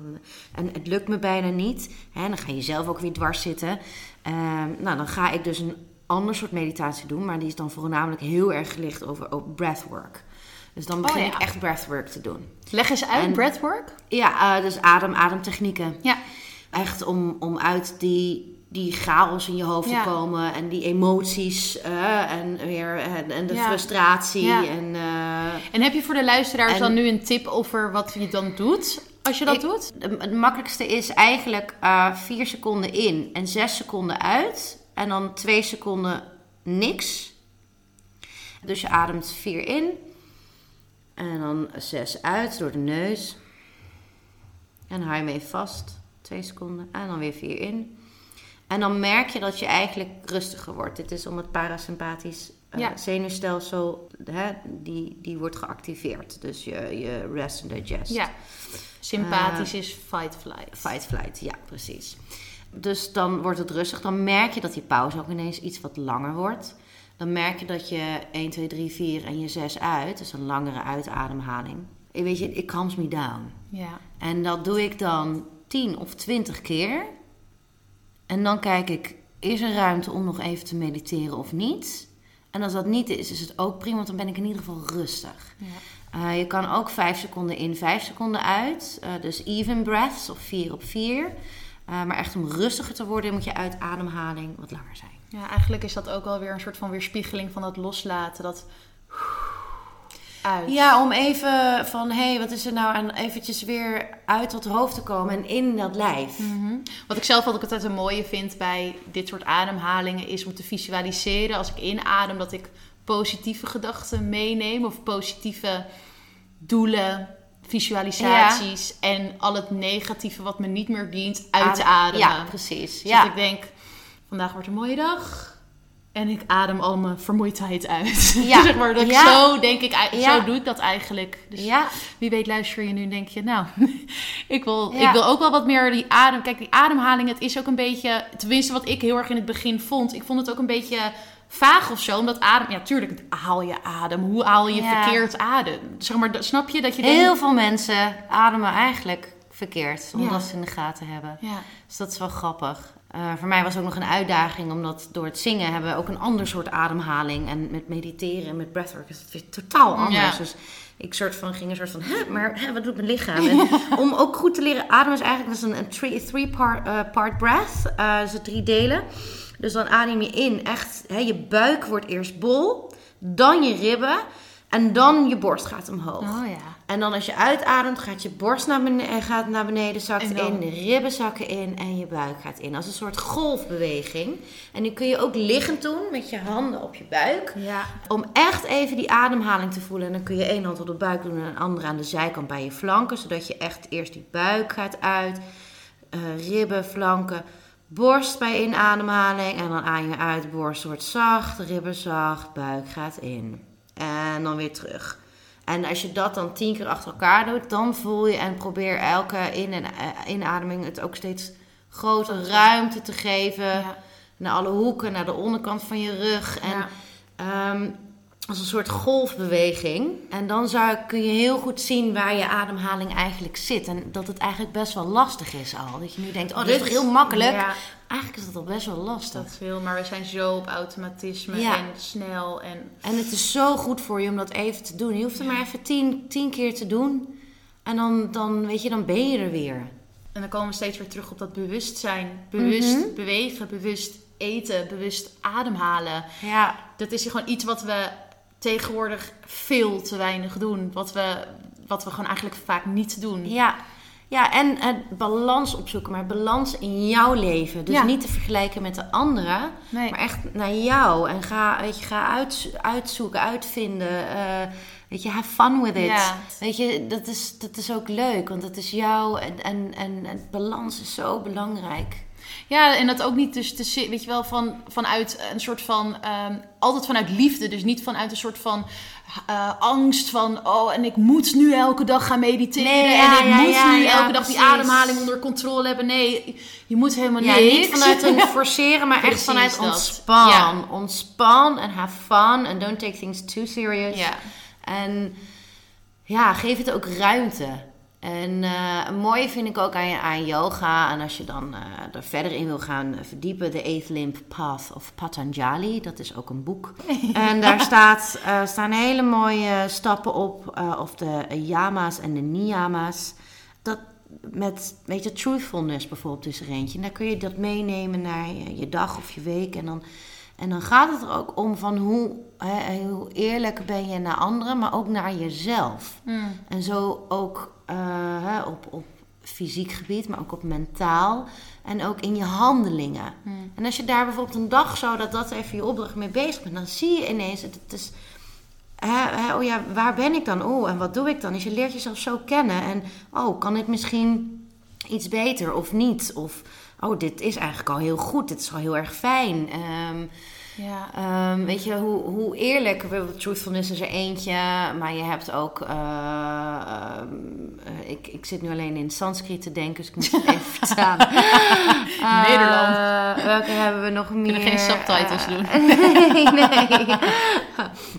En het lukt me bijna niet, hè, dan ga je zelf ook weer dwars zitten. Ehm, nou, dan ga ik dus een ander soort meditatie doen, maar die is dan voornamelijk heel erg gelicht over, over breathwork. Dus dan begin Oh, ja. ik echt breathwork te doen. Leg eens uit, En- breathwork. Ja, eh, dus adem, ademtechnieken. Ja. Echt om, om uit die, die chaos in je hoofd Ja. te komen en die emoties eh, en, weer, en, en de Ja. frustratie. Ja. En, eh, En heb je voor de luisteraars En- dan nu een tip over wat je dan doet als je dat Ik- doet? Het makkelijkste is eigenlijk eh vier seconden in en zes seconden uit. En dan twee seconden niks. Dus je ademt vier in. En dan zes uit door de neus. En hou je even vast. Twee seconden. En dan weer vier in. En dan merk je dat je eigenlijk rustiger wordt. Dit is om het parasympathisch eh, Ja. zenuwstelsel. Hè, die, die wordt geactiveerd. Dus je, je rest en digest. Ja. Sympathisch is fight flight. Fight, flight, ja, precies. Dus dan wordt het rustig. Dan merk je dat die pauze ook ineens iets wat langer wordt. Dan merk je dat je 1, 2, 3, 4 en je 6 uit. Dus een langere uitademhaling. En weet je, it calms me down. Ja. En dat doe ik dan 10 of 20 keer. En dan kijk ik, is er ruimte om nog even te mediteren of niet? En als dat niet is, is het ook prima, want dan ben ik in ieder geval rustig. ja. Uh, je kan ook 5 seconden in, 5 seconden uit. Uh, dus even breaths of 4 op 4. Uh, maar echt om rustiger te worden, moet je uitademhaling wat langer zijn. Ja, eigenlijk is dat ook wel weer een soort van weerspiegeling van dat loslaten. Dat... uit. Ja, om even van, hé, hey, wat is er nou? En eventjes weer uit tot hoofd te komen en in dat lijf. Mm Wat ik zelf wat ik altijd een mooie vind bij dit soort ademhalingen... is om te visualiseren als ik inadem dat ik positieve gedachten meeneem... of positieve doelen, visualisaties... en al het negatieve wat me niet meer dient uit te ademen. Ja, precies. Dus ja. dat ik denk, vandaag wordt een mooie dag... En ik adem al mijn vermoeidheid uit. Ja. zeg maar, dat ik Ja. zo denk ik, Ja. zo doe ik dat eigenlijk. Dus ja. wie weet luister je nu en denk je, nou, ik wil, ik wil ook wel wat meer die adem. Kijk, die ademhaling, het is ook een beetje, tenminste wat ik heel erg in het begin vond. Ik vond het ook een beetje vaag of zo, omdat adem, ja tuurlijk, haal je adem. Hoe haal je verkeerd adem? Zeg maar, snap je dat je Heel denkt- veel mensen ademen eigenlijk verkeerd, omdat ze in de gaten hebben. Ja, Dus dat is wel grappig. Eh, voor mij was ook nog een uitdaging, omdat door het zingen hebben we ook een ander soort ademhaling. En met mediteren en met breathwork is het weer totaal anders. Ja. Dus ik soort van, ging een soort van, hè, maar hè, wat doet mijn lichaam? En om ook goed te leren ademen is eigenlijk dat is een, een three, three part, eh, part breath. Eh dus drie delen. Dus dan adem je in, echt, hè, je buik wordt eerst bol, dan je ribben en dan je borst gaat omhoog. oh ja. En dan als je uitademt, gaat je borst naar beneden, gaat naar beneden zakt dan- in, de ribben zakken in en je buik gaat in. Als een soort golfbeweging. En die kun je ook liggend doen met je handen op je buik. Ja. Om echt even die ademhaling te voelen. En dan kun je één hand op de buik doen en een andere aan de zijkant bij je flanken. Zodat je echt eerst die buik gaat uit. eh, ribben, flanken. Borst bij inademhaling. En dan aan je uit. Borst wordt zacht, ribben zacht, buik gaat in. En dan weer terug. En als je dat dan tien keer achter elkaar doet, dan voel je en probeer elke in- en eh, inademing het ook steeds grotere ruimte te geven. Ja. Naar alle hoeken, naar de onderkant van je rug. En Ja. ehm, als een soort golfbeweging. En dan zou, kun je heel goed zien waar je ademhaling eigenlijk zit. En dat het eigenlijk best wel lastig is al. Dat je nu denkt, oh, dat is toch heel makkelijk. Ja, Eigenlijk is dat al best wel lastig. dat wil, maar we zijn zo op automatisme Ja. en snel en... En het is zo goed voor je om dat even te doen. Je hoeft er maar even tien, tien keer te doen. En dan, dan, weet je, dan ben je er weer. En dan komen we steeds weer terug op dat bewustzijn. Bewust Mhm. bewegen, bewust eten, bewust ademhalen. Ja, Dat is gewoon iets wat we tegenwoordig veel te weinig doen. Wat we, wat we gewoon eigenlijk vaak niet doen. ja. Ja, en het balans opzoeken. Maar balans in jouw leven. Dus Ja. niet te vergelijken met de anderen. Nee. Maar echt naar jou. En ga, weet je, ga uit, uitzoeken, uitvinden. eh, weet je, have fun with it. Ja. Weet je, dat is, dat is ook leuk. Want het is jou. En, en, en, en balans is zo belangrijk. Ja, en dat ook niet dus te weet je wel, van, vanuit een soort van, ehm, altijd vanuit liefde. Dus niet vanuit een soort van eh, angst van, oh, en ik moet nu elke dag gaan mediteren. Nee, en ik ja, moet ja, nu elke dag die ademhaling onder controle hebben. Nee, je moet helemaal Ja, niks. niet vanuit een forceren, maar echt vanuit dat. ontspan. Ontspan en have fun. En don't take things too serious. Ja. En ja, geef het ook ruimte. En eh een mooie vind ik ook aan, aan yoga. En als je dan eh, er verder in wil gaan eh, verdiepen, de Eighth Limb Path of Patanjali. Dat is ook een boek. en daar staat, eh, staan hele mooie stappen op. eh, of de yama's en de niyama's. Dat met, weet je, truthfulness bijvoorbeeld is er eentje. En daar kun je dat meenemen naar je, je dag of je week. En dan, en dan gaat het er ook om van hoe, hè, hoe eerlijk ben je naar anderen, maar ook naar jezelf. Hmm. En zo ook eh, hè, op, op fysiek gebied, maar ook op mentaal. En ook in je handelingen. Hmm. En als je daar bijvoorbeeld een dag zo dat dat even je opdracht mee bezig bent, dan zie je ineens, het, het is, hè, hè, oh ja, waar ben ik dan? Oh, en wat doe ik dan? Dus je leert jezelf zo kennen. En oh, kan dit misschien iets beter of niet? Of oh, dit is eigenlijk al heel goed, dit is al heel erg fijn. Ehm, Ja. Ehm, weet je, hoe, hoe eerlijk, Truthfulness is er eentje, maar je hebt ook, eh, ehm, eh, ik, ik zit nu alleen in Sanskriet te denken, dus ik moet het even. Eh, Nederland. welke hebben we nog meer? kunnen geen subtitles Eh, doen. nee, nee.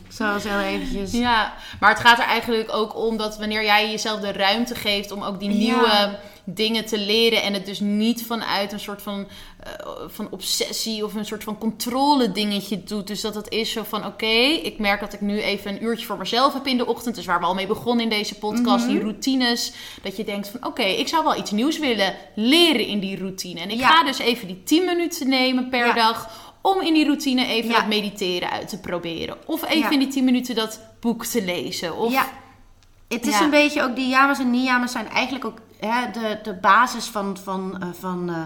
Ik zal eens heel eventjes... Ja, maar het gaat er eigenlijk ook om dat wanneer jij jezelf de ruimte geeft om ook die Ja. Dingen te leren en het dus niet vanuit een soort van, eh, van obsessie of een soort van controle dingetje doet. Dus dat het is zo van oké, ik merk dat ik nu even een uurtje voor mezelf heb in de ochtend. Dus waar we al mee begonnen in deze podcast, Mhm. die routines. Dat je denkt van oké, ik zou wel iets nieuws willen leren in die routine. En ik Ja. ga dus even die 10 minuten nemen per Ja. dag om in die routine even Ja. dat mediteren uit te proberen. Of even Ja. in die 10 minuten dat boek te lezen? Of, Ja. Het is Ja. een beetje ook, die yamas en niyamas zijn eigenlijk ook hè, de, de basis van, van, eh, van, eh,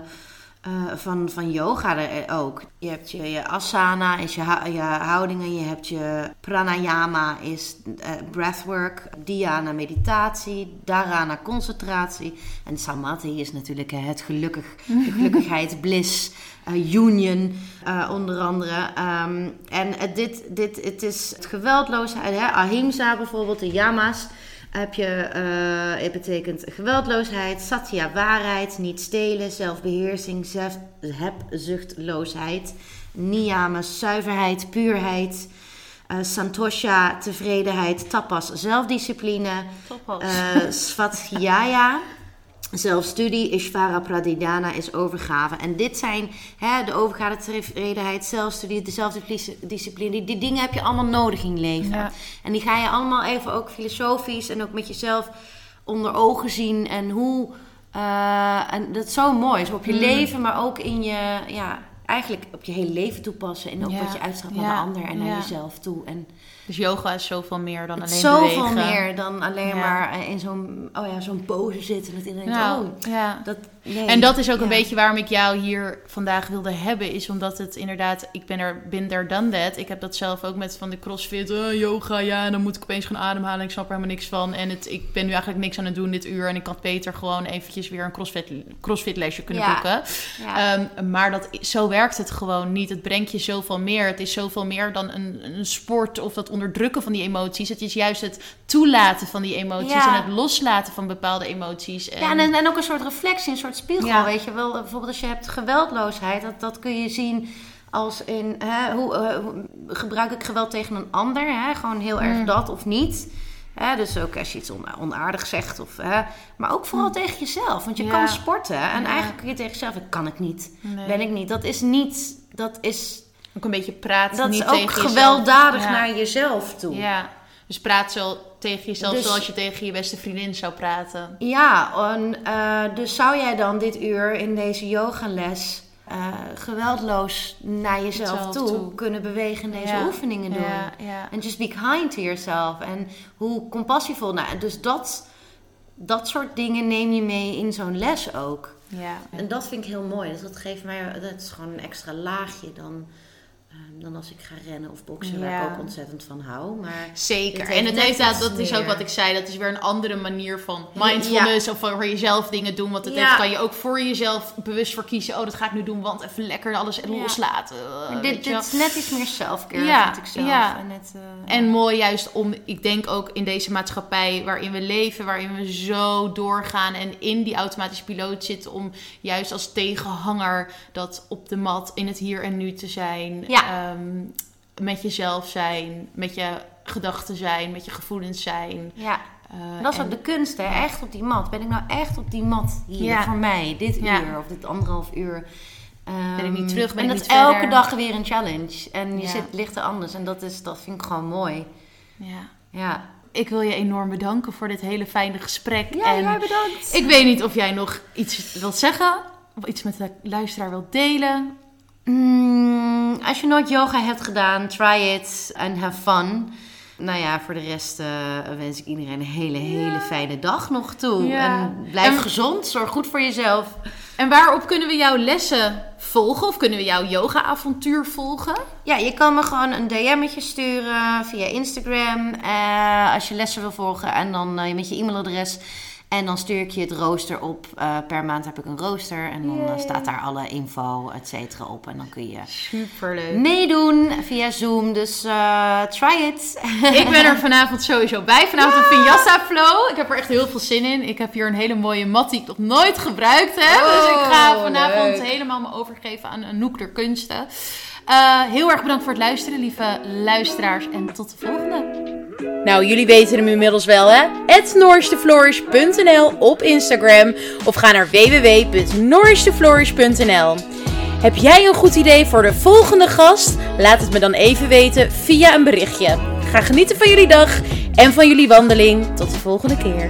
eh, van, van yoga er ook. Je hebt je, je asana, is je, hou- je houdingen. Je hebt je pranayama, is breathwork. Dhyana, meditatie. Dharana, concentratie. En samadhi is natuurlijk het gelukkig, de gelukkigheid, bliss, union, onder andere. Ehm, en dit, dit, het is het geweldloosheid, hè? ahimsa bijvoorbeeld, de yamas. Heb je, eh, het betekent geweldloosheid, satya, waarheid, niet stelen, zelfbeheersing, zelf, hebzuchtloosheid. Niyamas, zuiverheid, puurheid. eh, santosha, tevredenheid. Tapas, zelfdiscipline. Tapas. eh Svadhyaya, zelfstudie. Ishvara Pradidhana is overgave. En dit zijn hè, de overgave, tevredenheid, zelfstudie, de zelfdiscipline. Die, die dingen heb je allemaal nodig in je leven. Ja. En die ga je allemaal even ook filosofisch en ook met jezelf onder ogen zien. En hoe. eh, en dat is zo mooi. Zo op je Mm. leven, maar ook in je. Ja, eigenlijk op je hele leven toepassen. En ook Ja. wat je uitstraalt naar de ander en naar jezelf toe. En Dus yoga is zoveel meer dan alleen is zoveel bewegen. meer dan alleen Ja. maar eh, in zo'n oh ja, zo'n pose zitten. Dat iedereen denkt, Nou, oh, ja. dat, nee. En dat is ook Ja. een beetje waarom ik jou hier vandaag wilde hebben. Is omdat het inderdaad, ik ben er, bin there, done that. Ik heb dat zelf ook met van de crossfit, eh, yoga, ja. En dan moet ik opeens gaan ademhalen. Ik snap er helemaal niks van. En het, ik ben nu eigenlijk niks aan het doen dit uur. En ik had beter gewoon eventjes weer een crossfit, crossfit lesje kunnen Ja. boeken. Ja. Ehm, maar dat, zo werkt het gewoon niet. Het brengt je zoveel meer. Het is zoveel meer dan een, een sport of dat onderdrukken van die emoties. Het is juist het toelaten van die emoties Ja. en het loslaten van bepaalde emoties. En, Ja, en, en ook een soort reflectie, een soort spiegel, Ja. weet je wel. Bijvoorbeeld als je hebt geweldloosheid, dat, dat kun je zien als in... Hè, hoe, eh, gebruik ik geweld tegen een ander? Hè? Gewoon heel erg Mm. dat of niet. Hè, dus ook als je iets on- onaardigs zegt. Of, hè, maar ook vooral tegen jezelf. Want je. Ja. kan sporten en Ja. eigenlijk kun je tegen jezelf... Ik kan ik niet, Nee. ben ik niet. Dat is niet... Dat is, Ook een beetje praten. dat niet is ook tegen jezelf. gewelddadig Ja. naar jezelf toe. Ja, dus praat zo tegen jezelf Dus- zoals je tegen je beste vriendin zou praten. Ja, en, eh, dus zou jij dan dit uur in deze yogales eh, geweldloos naar jezelf toe, toe. kunnen bewegen en deze Ja, oefeningen doen? Ja, ja. En just be kind to yourself. En hoe compassievol. Nou, dus dat, dat soort dingen neem je mee in zo'n les ook. ja. En dat vind ik heel mooi. Dus dat geeft mij, dat is gewoon een extra laagje dan, dan als ik ga rennen of boksen, waar Ja. ik ook ontzettend van hou. Maar Zeker. Het En het heeft dat, dat is ook wat ik zei. Dat is weer een andere manier van mindfulness of voor jezelf dingen doen. Want het Ja. heeft, kan je ook voor jezelf bewust voor kiezen. Oh, dat ga ik nu doen, want even lekker alles loslaten. Dit, dit is net iets meer self-care, Ja, vind ik zelf. En, het, eh, En mooi juist om, ik denk ook in deze maatschappij waarin we leven, waarin we zo doorgaan en in die automatische piloot zitten, om juist als tegenhanger dat op de mat in het hier en nu te zijn. Ja. Ehm, met jezelf zijn, met je gedachten zijn, met je gevoelens zijn. ja. Eh, Dat is en- ook de kunst, hè? Echt op die mat. Ben ik nou echt op die mat hier Ja. voor mij? Dit Ja. uur of dit anderhalf uur. Ben ik niet Ehm, terug, ben en ik dat is elke verder? dag weer een challenge. En je Ja. zit, ligt er anders. En dat, is, dat vind ik gewoon mooi. ja. Ja, Ik wil je enorm bedanken voor dit hele fijne gesprek. ja en jij bedankt. ik weet niet of jij nog iets wilt zeggen, of iets met de luisteraar wilt delen. Mm, als je nooit yoga hebt gedaan, try it and have fun. Nou ja, voor de rest eh, wens ik iedereen een hele, hele fijne dag nog toe. Ja. En blijf En- gezond, zorg goed voor jezelf. En waarop kunnen we jouw lessen volgen? Of kunnen we jouw yoga-avontuur volgen? Ja, je kan me gewoon een DM'tje sturen via Instagram eh, als je lessen wil volgen. En dan eh, met je e-mailadres. En dan stuur ik je het rooster op. Eh, per maand heb ik een rooster. En dan eh, staat daar alle info, et cetera, op. En dan kun je Superleuk. meedoen via Zoom. Dus eh, try it. Ik ben er vanavond sowieso bij. Vanavond een Vinyasa Flow. Ik heb er echt heel veel zin in. Ik heb hier een hele mooie mat die ik nog nooit gebruikt heb. dus ik ga Oh, vanavond leuk. helemaal me overgeven aan Anouk der Kunsten. Heel erg bedankt voor het luisteren, lieve luisteraars. En tot de volgende. Nou, jullie weten hem inmiddels wel, hè? nourishtheflourish.nl op Instagram of ga naar www.nourishtheflourish.nl. Heb jij een goed idee voor de volgende gast? Laat het me dan even weten via een berichtje. Ga genieten van jullie dag en van jullie wandeling. Tot de volgende keer.